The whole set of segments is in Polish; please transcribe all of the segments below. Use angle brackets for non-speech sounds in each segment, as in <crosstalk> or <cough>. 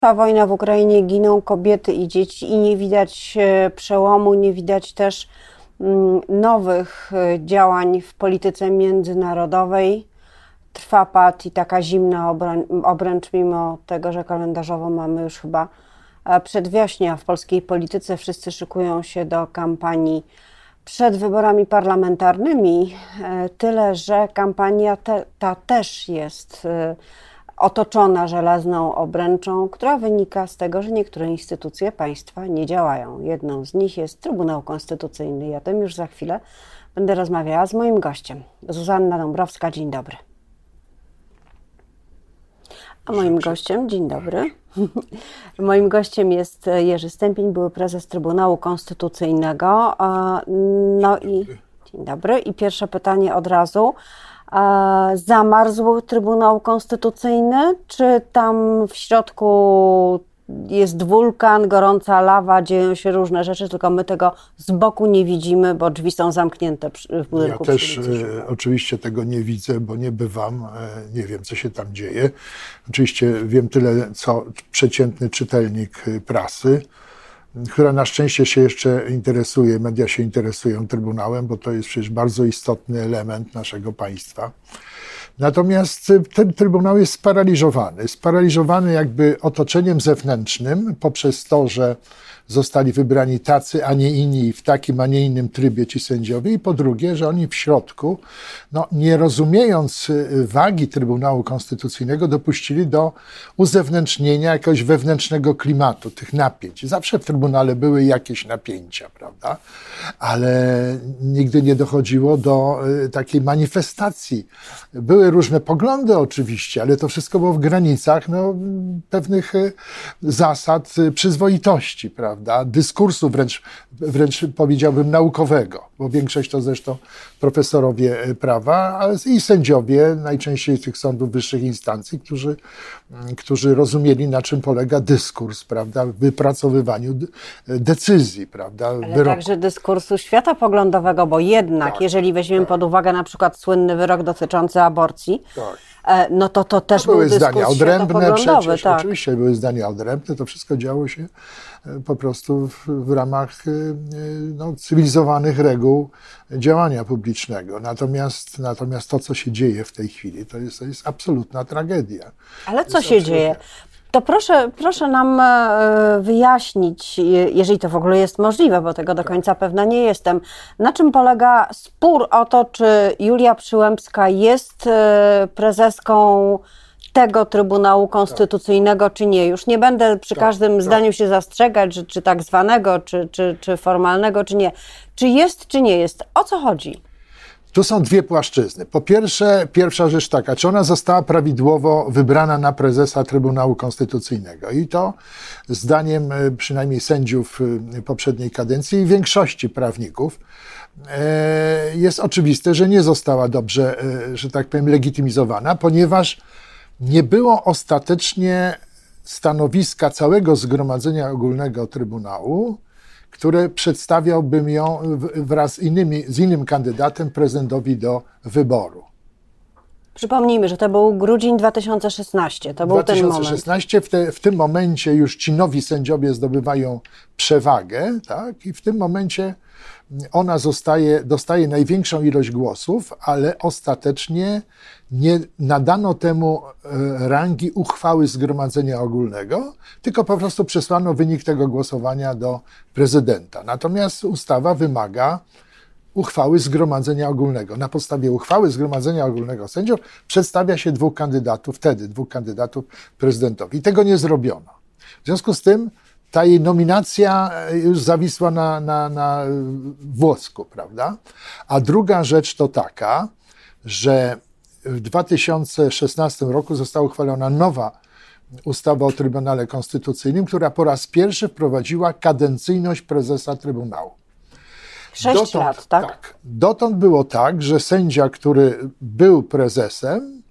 Trwa wojna w Ukrainie, giną kobiety i dzieci i nie widać e, przełomu, nie widać też mm, nowych e, działań w polityce międzynarodowej. Trwa pad i taka zimna obręcz, mimo tego, że kalendarzowo mamy już chyba e, przedwiośnie, a w polskiej polityce wszyscy szykują się do kampanii przed wyborami parlamentarnymi. Tyle, że kampania te, ta też jest otoczona żelazną obręczą, która wynika z tego, że niektóre instytucje państwa nie działają. Jedną z nich jest Trybunał Konstytucyjny. Ja tym już za chwilę będę rozmawiała z moim gościem. Zuzanna Dąbrowska, dzień dobry. A moim gościem, dzień dobry. <laughs> moim gościem jest Jerzy Stępień, były prezes Trybunału Konstytucyjnego. No i dzień dobry. I pierwsze pytanie od razu zamarzł Trybunał Konstytucyjny, czy tam w środku jest wulkan, gorąca lawa, dzieją się różne rzeczy, tylko my tego z boku nie widzimy, bo drzwi są zamknięte w budynku. Ja też e, oczywiście tego nie widzę, bo nie bywam, e, nie wiem, co się tam dzieje. Oczywiście wiem tyle, co przeciętny czytelnik prasy która na szczęście się jeszcze interesuje, media się interesują Trybunałem, bo to jest przecież bardzo istotny element naszego państwa. Natomiast ten Trybunał jest sparaliżowany. Sparaliżowany jakby otoczeniem zewnętrznym poprzez to, że zostali wybrani tacy, a nie inni w takim, a nie innym trybie ci sędziowie. I po drugie, że oni w środku, no, nie rozumiejąc y, wagi Trybunału Konstytucyjnego, dopuścili do uzewnętrznienia jakiegoś wewnętrznego klimatu, tych napięć. Zawsze w Trybunale były jakieś napięcia, prawda? Ale nigdy nie dochodziło do y, takiej manifestacji. Były różne poglądy oczywiście, ale to wszystko było w granicach no, pewnych y, zasad przyzwoitości, prawda? Prawda, dyskursu wręcz, wręcz powiedziałbym naukowego, bo większość to zresztą profesorowie e, prawa, ale i sędziowie najczęściej tych sądów wyższych instancji, którzy, mm, którzy rozumieli, na czym polega dyskurs, prawda, w wypracowywaniu decyzji, prawda, ale wyroku. także dyskursu światopoglądowego, bo jednak, tak, jeżeli weźmiemy tak. pod uwagę na przykład słynny wyrok dotyczący aborcji, tak E, no to to też to były był zdania odrębne przecież, tak. oczywiście były zdania odrębne, to wszystko działo się e, po prostu w, w ramach e, no, cywilizowanych reguł działania publicznego. Natomiast, natomiast to, co się dzieje w tej chwili, to jest, to jest absolutna tragedia. Ale co się dzieje? To proszę, proszę nam e, wyjaśnić, jeżeli to w ogóle jest możliwe, bo tego do końca pewna nie jestem, na czym polega spór o to, czy Julia Przyłębska jest e, prezeską tego Trybunału Konstytucyjnego, czy nie. Już nie będę przy tak, każdym tak. zdaniu się zastrzegać, czy, czy tak zwanego, czy, czy, czy formalnego, czy nie. Czy jest, czy nie jest? O co chodzi? Tu są dwie płaszczyzny. Po pierwsze, pierwsza rzecz taka, czy ona została prawidłowo wybrana na prezesa Trybunału Konstytucyjnego. I to zdaniem e, przynajmniej sędziów e, poprzedniej kadencji i większości prawników e, jest oczywiste, że nie została dobrze, że tak powiem, legitymizowana, ponieważ nie było ostatecznie stanowiska całego Zgromadzenia Ogólnego Trybunału, które przedstawiałbym ją wraz z, innymi, z innym kandydatem prezydentowi do wyboru. Przypomnijmy, że to był grudzień 2016. To był 2016. W, te, w tym momencie już ci nowi sędziowie zdobywają przewagę, tak? I w tym momencie ona zostaje, dostaje największą ilość głosów, ale ostatecznie nie nadano temu e, rangi uchwały Zgromadzenia Ogólnego, tylko po prostu przesłano wynik tego głosowania do prezydenta. Natomiast ustawa wymaga uchwały Zgromadzenia Ogólnego. Na podstawie uchwały Zgromadzenia Ogólnego sędziów przedstawia się dwóch kandydatów, wtedy dwóch kandydatów prezydentowi. I tego nie zrobiono. W związku z tym ta jej nominacja e, już zawisła na, na, na włosku, prawda? A druga rzecz to taka, że w 2016 roku została uchwalona nowa ustawa o Trybunale Konstytucyjnym, która po raz pierwszy wprowadziła kadencyjność prezesa Trybunału. Sześć dotąd, lat, tak? tak? Dotąd było tak, że sędzia, który był prezesem,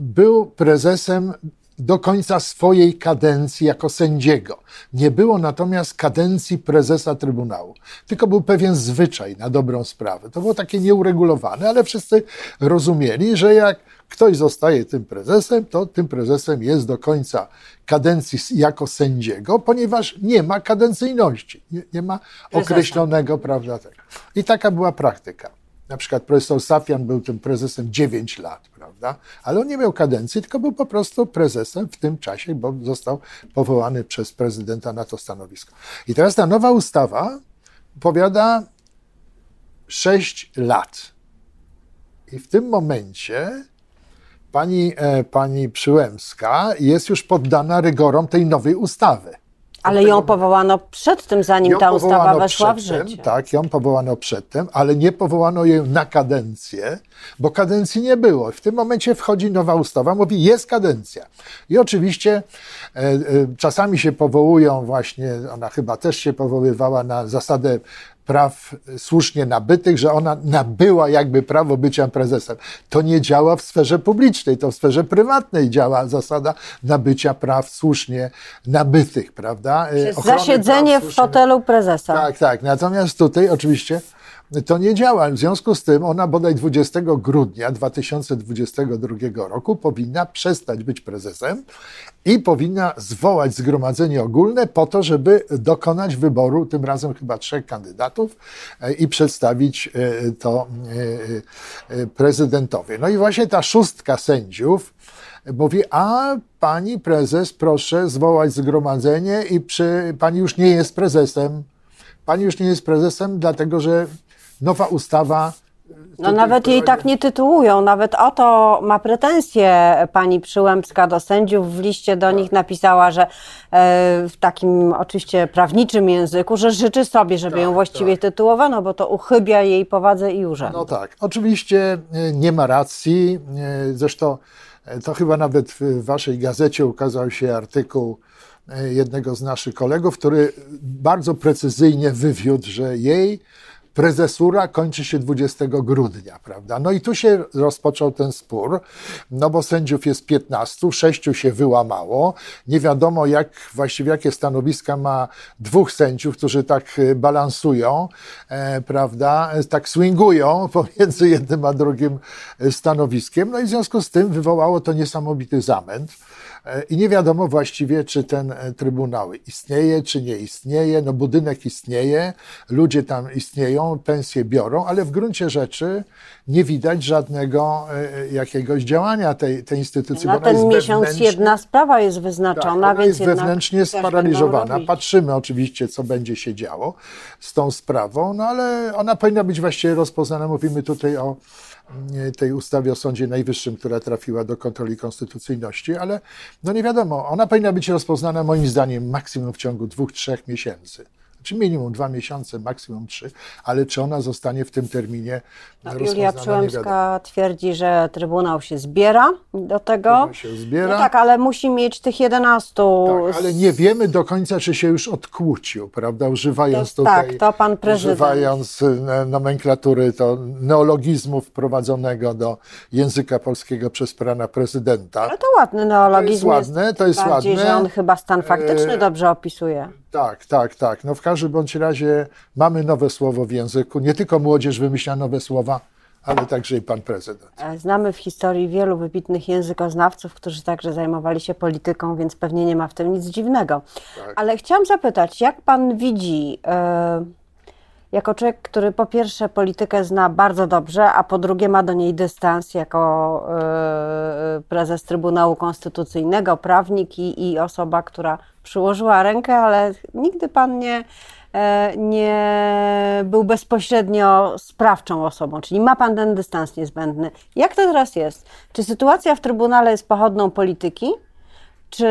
był prezesem do końca swojej kadencji jako sędziego. Nie było natomiast kadencji prezesa Trybunału, tylko był pewien zwyczaj na dobrą sprawę. To było takie nieuregulowane, ale wszyscy rozumieli, że jak ktoś zostaje tym prezesem, to tym prezesem jest do końca kadencji jako sędziego, ponieważ nie ma kadencyjności, nie, nie ma określonego, prawda? I taka była praktyka. Na przykład profesor Safian był tym prezesem 9 lat, prawda? Ale on nie miał kadencji, tylko był po prostu prezesem w tym czasie, bo został powołany przez prezydenta na to stanowisko. I teraz ta nowa ustawa powiada 6 lat. I w tym momencie pani, e, pani Przyłębska jest już poddana rygorom tej nowej ustawy. Ale ją powołano przed tym, zanim ta ustawa weszła w życie. Tak, ją powołano przedtem, ale nie powołano jej na kadencję, bo kadencji nie było. W tym momencie wchodzi nowa ustawa, mówi jest kadencja. I oczywiście e, e, czasami się powołują właśnie, ona chyba też się powoływała na zasadę praw słusznie nabytych, że ona nabyła jakby prawo bycia prezesem. To nie działa w sferze publicznej, to w sferze prywatnej działa zasada nabycia praw słusznie nabytych, prawda? Ochrony Zasiedzenie w fotelu prezesa. tak, tak. Natomiast tutaj oczywiście to nie działa. W związku z tym ona bodaj 20 grudnia 2022 roku powinna przestać być prezesem i powinna zwołać zgromadzenie ogólne po to, żeby dokonać wyboru, tym razem chyba trzech kandydatów e, i przedstawić e, to e, prezydentowi. No i właśnie ta szóstka sędziów mówi, a pani prezes, proszę zwołać zgromadzenie i przy, pani już nie jest prezesem. Pani już nie jest prezesem, dlatego że nowa ustawa. No nawet jej tak nie tytułują, nawet o to ma pretensje pani Przyłębska do sędziów. W liście do nich napisała, że e, w takim oczywiście prawniczym języku, że życzy sobie, żeby ją Tak, właściwie tytułowano, bo to uchybia jej powadze i urzędu. No tak, oczywiście e, nie ma racji. e, Zresztą e, to chyba nawet w waszej gazecie ukazał się artykuł e, jednego z naszych kolegów, który bardzo precyzyjnie wywiódł, że jej prezesura kończy się 20 grudnia, prawda? No i tu się rozpoczął ten spór, no bo sędziów jest 15, sześciu się wyłamało. Nie wiadomo, jak właściwie jakie stanowiska ma dwóch sędziów, którzy tak e, balansują, e, prawda? E, Tak swingują <laughs> pomiędzy jednym a drugim e, stanowiskiem. No i w związku z tym wywołało to niesamowity zamęt. I nie wiadomo właściwie, czy ten trybunał istnieje, czy nie istnieje. No, budynek istnieje, ludzie tam istnieją, pensje biorą, ale w gruncie rzeczy nie widać żadnego e, jakiegoś działania tej, tej instytucji. Na ten miesiąc jedna sprawa jest tak, wyznaczona, ona więc jest wewnętrznie sparaliżowana. Patrzymy oczywiście, co będzie się działo z tą sprawą, no ale ona powinna być właściwie rozpoznana. Mówimy tutaj o mm, tej ustawie o Sądzie Najwyższym, która trafiła do kontroli konstytucyjności, ale no nie wiadomo, ona powinna być rozpoznana moim zdaniem maksimum w ciągu dwóch, trzech miesięcy. Czy minimum dwa miesiące, maksimum trzy, ale czy ona zostanie w tym terminie No, Julia. Przyłębska twierdzi, że Trybunał się zbiera do tego. Trybunał się zbiera. No tak, ale musi mieć tych 11. Tak, ale nie wiemy do końca, czy się już odkłócił, prawda? Używając To- tutaj, tak, to pan prezydent. używając e, nomenklatury, to neologizmu wprowadzonego do języka polskiego przez pana prezydenta. Ale to ładny neologizm. To jest ładne, to jest bardziej, ładne. że on chyba stan faktyczny E, dobrze opisuje. Tak, tak, tak. No w każdym bądź razie mamy nowe słowo w języku. Nie tylko młodzież wymyśla nowe słowa, ale także i pan prezydent. E, Znamy w historii wielu wybitnych językoznawców, którzy także zajmowali się polityką, więc pewnie nie ma w tym nic dziwnego. Tak. Ale chciałam zapytać, jak pan widzi, e, jako człowiek, który po pierwsze politykę zna bardzo dobrze, a po drugie ma do niej dystans jako e, prezes Trybunału Konstytucyjnego, prawnik i, i osoba, która przyłożyła rękę, ale nigdy pan nie, e, nie był bezpośrednio sprawczą osobą, czyli ma pan ten dystans niezbędny. Jak to teraz jest? Czy sytuacja w Trybunale jest pochodną polityki? Czy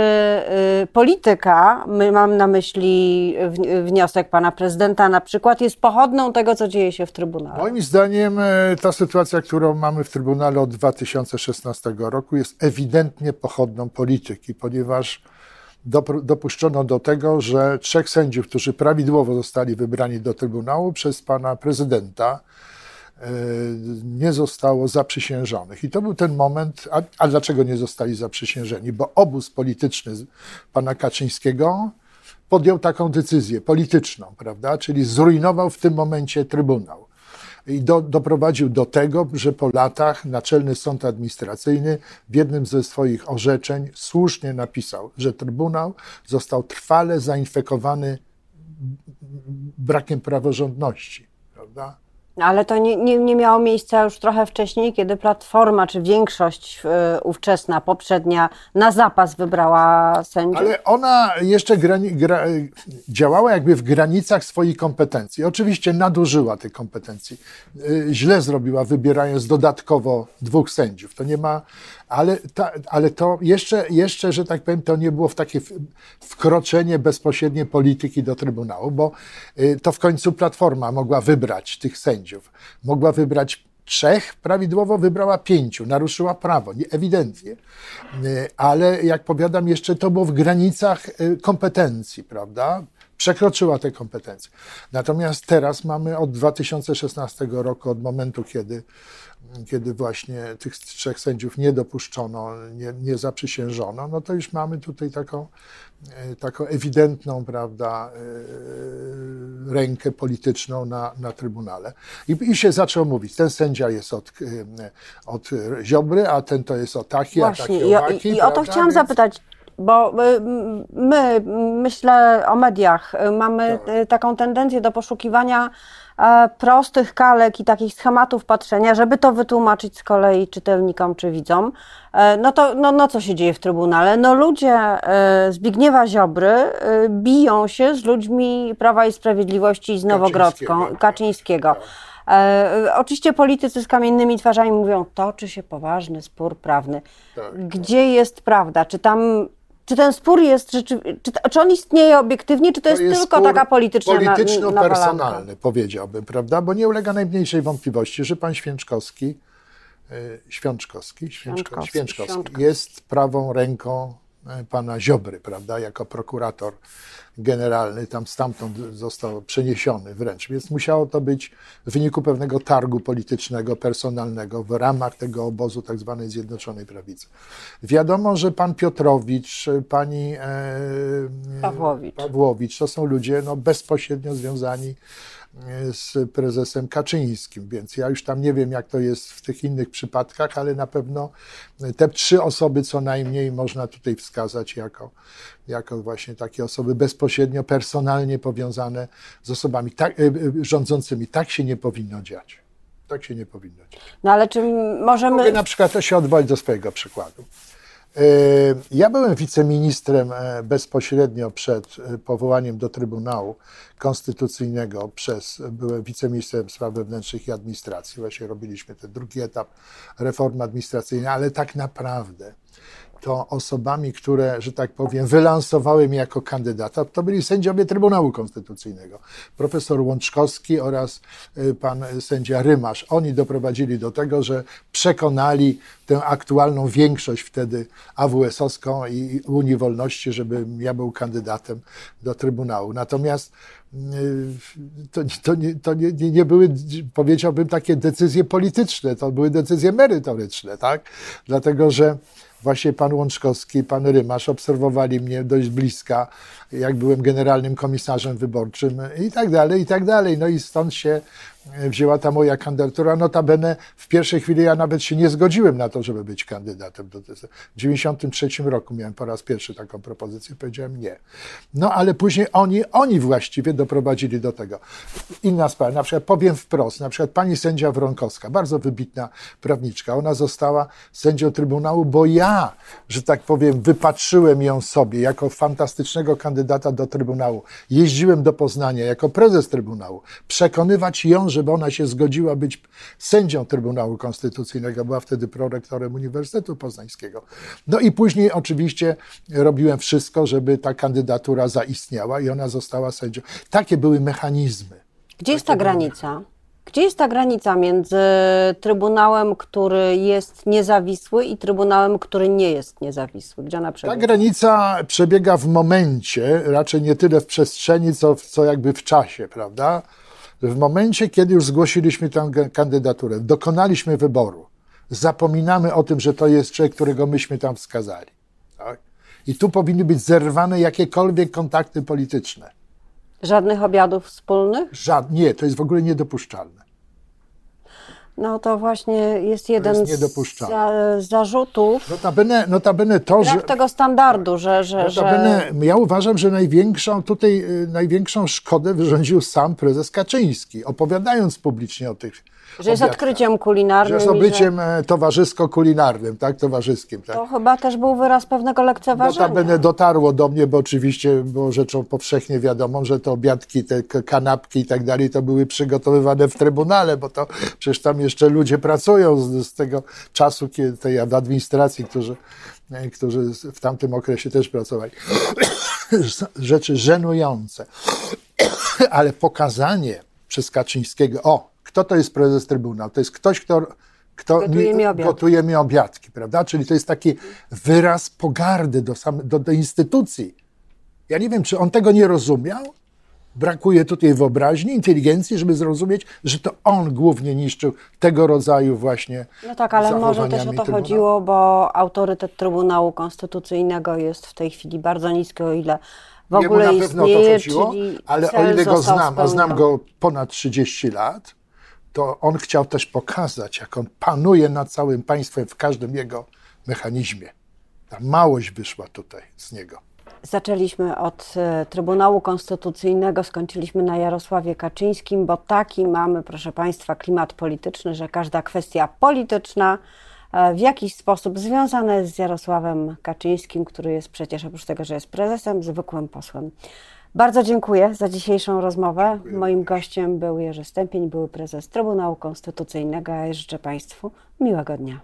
y, polityka, my mam na myśli wniosek pana prezydenta na przykład, jest pochodną tego, co dzieje się w Trybunale? Moim zdaniem e, ta sytuacja, którą mamy w Trybunale od 2016 roku jest ewidentnie pochodną polityki, ponieważ dopuszczono do tego, że trzech sędziów, którzy prawidłowo zostali wybrani do Trybunału przez pana prezydenta, nie zostało zaprzysiężonych. I to był ten moment, a, a dlaczego nie zostali zaprzysiężeni? Bo obóz polityczny pana Kaczyńskiego podjął taką decyzję polityczną, prawda? Czyli zrujnował w tym momencie Trybunał. I do, doprowadził do tego, że po latach Naczelny Sąd Administracyjny w jednym ze swoich orzeczeń słusznie napisał, że Trybunał został trwale zainfekowany brakiem praworządności. Prawda? Ale to nie, nie, nie, miało miejsca już trochę wcześniej, kiedy Platforma, czy większość y, ówczesna, poprzednia, na zapas wybrała sędziów? Ale ona jeszcze grani, gra, działała jakby w granicach swoich kompetencji. Oczywiście nadużyła tych kompetencji. Y, źle zrobiła, wybierając dodatkowo dwóch sędziów. To nie ma ale, ta, ale to jeszcze, jeszcze, że tak powiem, to nie było w takie wkroczenie bezpośrednie polityki do Trybunału, bo y, to w końcu Platforma mogła wybrać tych sędziów. Mogła wybrać trzech, prawidłowo wybrała pięciu, naruszyła prawo, ewidentnie. Y, ale jak powiadam, jeszcze to było w granicach y, kompetencji, prawda? Przekroczyła te kompetencje. Natomiast teraz mamy od 2016 roku, od momentu, kiedy kiedy właśnie tych trzech sędziów nie dopuszczono, nie, nie zaprzysiężono, no to już mamy tutaj taką, e, taką ewidentną, prawda, e, rękę polityczną na, na Trybunale. I, I się zaczął mówić, ten sędzia jest od, e, od Ziobry, a ten to jest o taki, Właśnie, a taki, owaki, I, i o to chciałam Więc... zapytać, bo my, myślę o mediach, mamy tak. taką tendencję do poszukiwania E, prostych kalek i takich schematów patrzenia, żeby to wytłumaczyć z kolei czytelnikom czy widzom, e, no to no, no co się dzieje w Trybunale? No ludzie e, Zbigniewa Ziobry biją się z ludźmi Prawa i Sprawiedliwości z Nowogrodzką, Kaczyńskiego. Kaczyńskiego. E, oczywiście politycy z kamiennymi twarzami mówią, toczy się poważny spór prawny. Tak, Gdzie tak. jest prawda? Czy tam czy ten spór jest rzeczywiście, czy, czy on istnieje obiektywnie, czy to, to jest, tylko taka polityczna Polityczno-personalny, powiedziałbym, prawda? Bo nie ulega najmniejszej wątpliwości, że pan Święczkowski, e, Świączkowski, Święczkowski, Święczkowski jest prawą ręką pana Ziobry, prawda, jako prokurator generalny tam stamtąd został przeniesiony wręcz, więc musiało to być w wyniku pewnego targu politycznego, personalnego w ramach tego obozu tak zwanej Zjednoczonej Prawicy. Wiadomo, że pan Piotrowicz, pani e, Pawłowicz. Pawłowicz to są ludzie no, bezpośrednio związani z prezesem Kaczyńskim, więc ja już tam nie wiem, jak to jest w tych innych przypadkach, ale na pewno te trzy osoby co najmniej można tutaj wskazać jako, jako właśnie takie osoby bezpośrednio, personalnie powiązane z osobami tak, e, e, rządzącymi. Tak się nie powinno dziać. Tak się nie powinno dziać. No ale czy możemy... Mogę na przykład to się odwołać do swojego przykładu. E, ja byłem wiceministrem e, bezpośrednio przed e, powołaniem do Trybunału Konstytucyjnego przez, byłem wiceministrem spraw wewnętrznych i administracji. Właśnie robiliśmy ten drugi etap reformy administracyjnej, ale tak naprawdę to osobami, które, że tak powiem, wylansowały mnie jako kandydata, to byli sędziowie Trybunału Konstytucyjnego. Profesor Łączkowski oraz y, pan sędzia Rymasz. Oni doprowadzili do tego, że przekonali tę aktualną większość wtedy AWS-owską i Unii Wolności, żebym ja był kandydatem do Trybunału. Natomiast y, to, to, nie, to nie, nie były, powiedziałbym, takie decyzje polityczne, to były decyzje merytoryczne, tak? Dlatego, że właśnie pan Łączkowski, pan Rymasz obserwowali mnie dość bliska, jak byłem generalnym komisarzem wyborczym i tak dalej, i tak dalej. No i stąd się wzięła ta moja kandydatura. Notabene w pierwszej chwili ja nawet się nie zgodziłem na to, żeby być kandydatem. W 1993 roku miałem po raz pierwszy taką propozycję, powiedziałem nie. No ale później oni, oni właściwie doprowadzili do tego. Inna sprawa, na przykład powiem wprost, na przykład pani sędzia Wronkowska, bardzo wybitna prawniczka, ona została sędzią Trybunału, bo ja, że tak powiem, wypatrzyłem ją sobie jako fantastycznego kandydata do Trybunału. Jeździłem do Poznania jako prezes Trybunału, przekonywać ją, że żeby ona się zgodziła być sędzią Trybunału Konstytucyjnego. Była wtedy prorektorem Uniwersytetu Poznańskiego. No i później oczywiście robiłem wszystko, żeby ta kandydatura zaistniała i ona została sędzią. Takie były mechanizmy. Gdzie jest ta granica? Gdzie jest ta granica między Trybunałem, który jest niezawisły i Trybunałem, który nie jest niezawisły? Gdzie ona przebiega? Ta granica przebiega w momencie, raczej nie tyle w przestrzeni, co, co jakby w czasie, prawda? W momencie, kiedy już zgłosiliśmy tę kandydaturę, dokonaliśmy wyboru, zapominamy o tym, że to jest człowiek, którego myśmy tam wskazali. Tak? I tu powinny być zerwane jakiekolwiek kontakty polityczne. Żadnych obiadów wspólnych? Żad... Nie, to jest w ogóle niedopuszczalne. No to właśnie jest jeden jest z za, zarzutów. Notabene, notabene to, że... tego standardu, że... że, notabene, że... Ja uważam, że największą tutaj, y, największą szkodę wyrządził sam prezes Kaczyński, opowiadając publicznie o tych że jest odkryciem kulinarnym. Że jest obyciem że... E, towarzysko-kulinarnym, tak, towarzyskim. Tak. To chyba też był wyraz pewnego lekceważenia. Notabene dotarło do mnie, bo oczywiście było rzeczą powszechnie wiadomą, że te obiadki, te kanapki i tak dalej, to były przygotowywane w Trybunale, bo to przecież tam jeszcze ludzie pracują z, z tego czasu, kiedy tej w administracji, którzy, e, którzy w tamtym okresie też pracowali. <coughs> Rzeczy żenujące. <coughs> Ale pokazanie przez Kaczyńskiego, o, kto to jest prezes Trybunału? To jest ktoś, kto, kto gotuje, mi, obiadki. gotuje mi obiadki, prawda? Czyli to jest taki wyraz pogardy do, same, do, do instytucji. Ja nie wiem, czy on tego nie rozumiał, brakuje tutaj wyobraźni, inteligencji, żeby zrozumieć, że to on głównie niszczył tego rodzaju właśnie. No tak, ale może też o to Trybunału. chodziło, bo autorytet Trybunału Konstytucyjnego jest w tej chwili bardzo niski, o ile w ogóle Jemu na pewno istnieje, to chodziło, ale o ile go znam, a znam go ponad 30 lat, to on chciał też pokazać, jak on panuje nad całym państwem w każdym jego mechanizmie. Ta małość wyszła tutaj z niego. Zaczęliśmy od e, Trybunału Konstytucyjnego, skończyliśmy na Jarosławie Kaczyńskim, bo taki mamy, proszę Państwa, klimat polityczny, że każda kwestia polityczna e, w jakiś sposób związana jest z Jarosławem Kaczyńskim, który jest przecież oprócz tego, że jest prezesem, zwykłym posłem. Bardzo dziękuję za dzisiejszą rozmowę. Dziękuję. Moim gościem był Jerzy Stępień, były prezes Trybunału Konstytucyjnego. Ja życzę Państwu miłego dnia.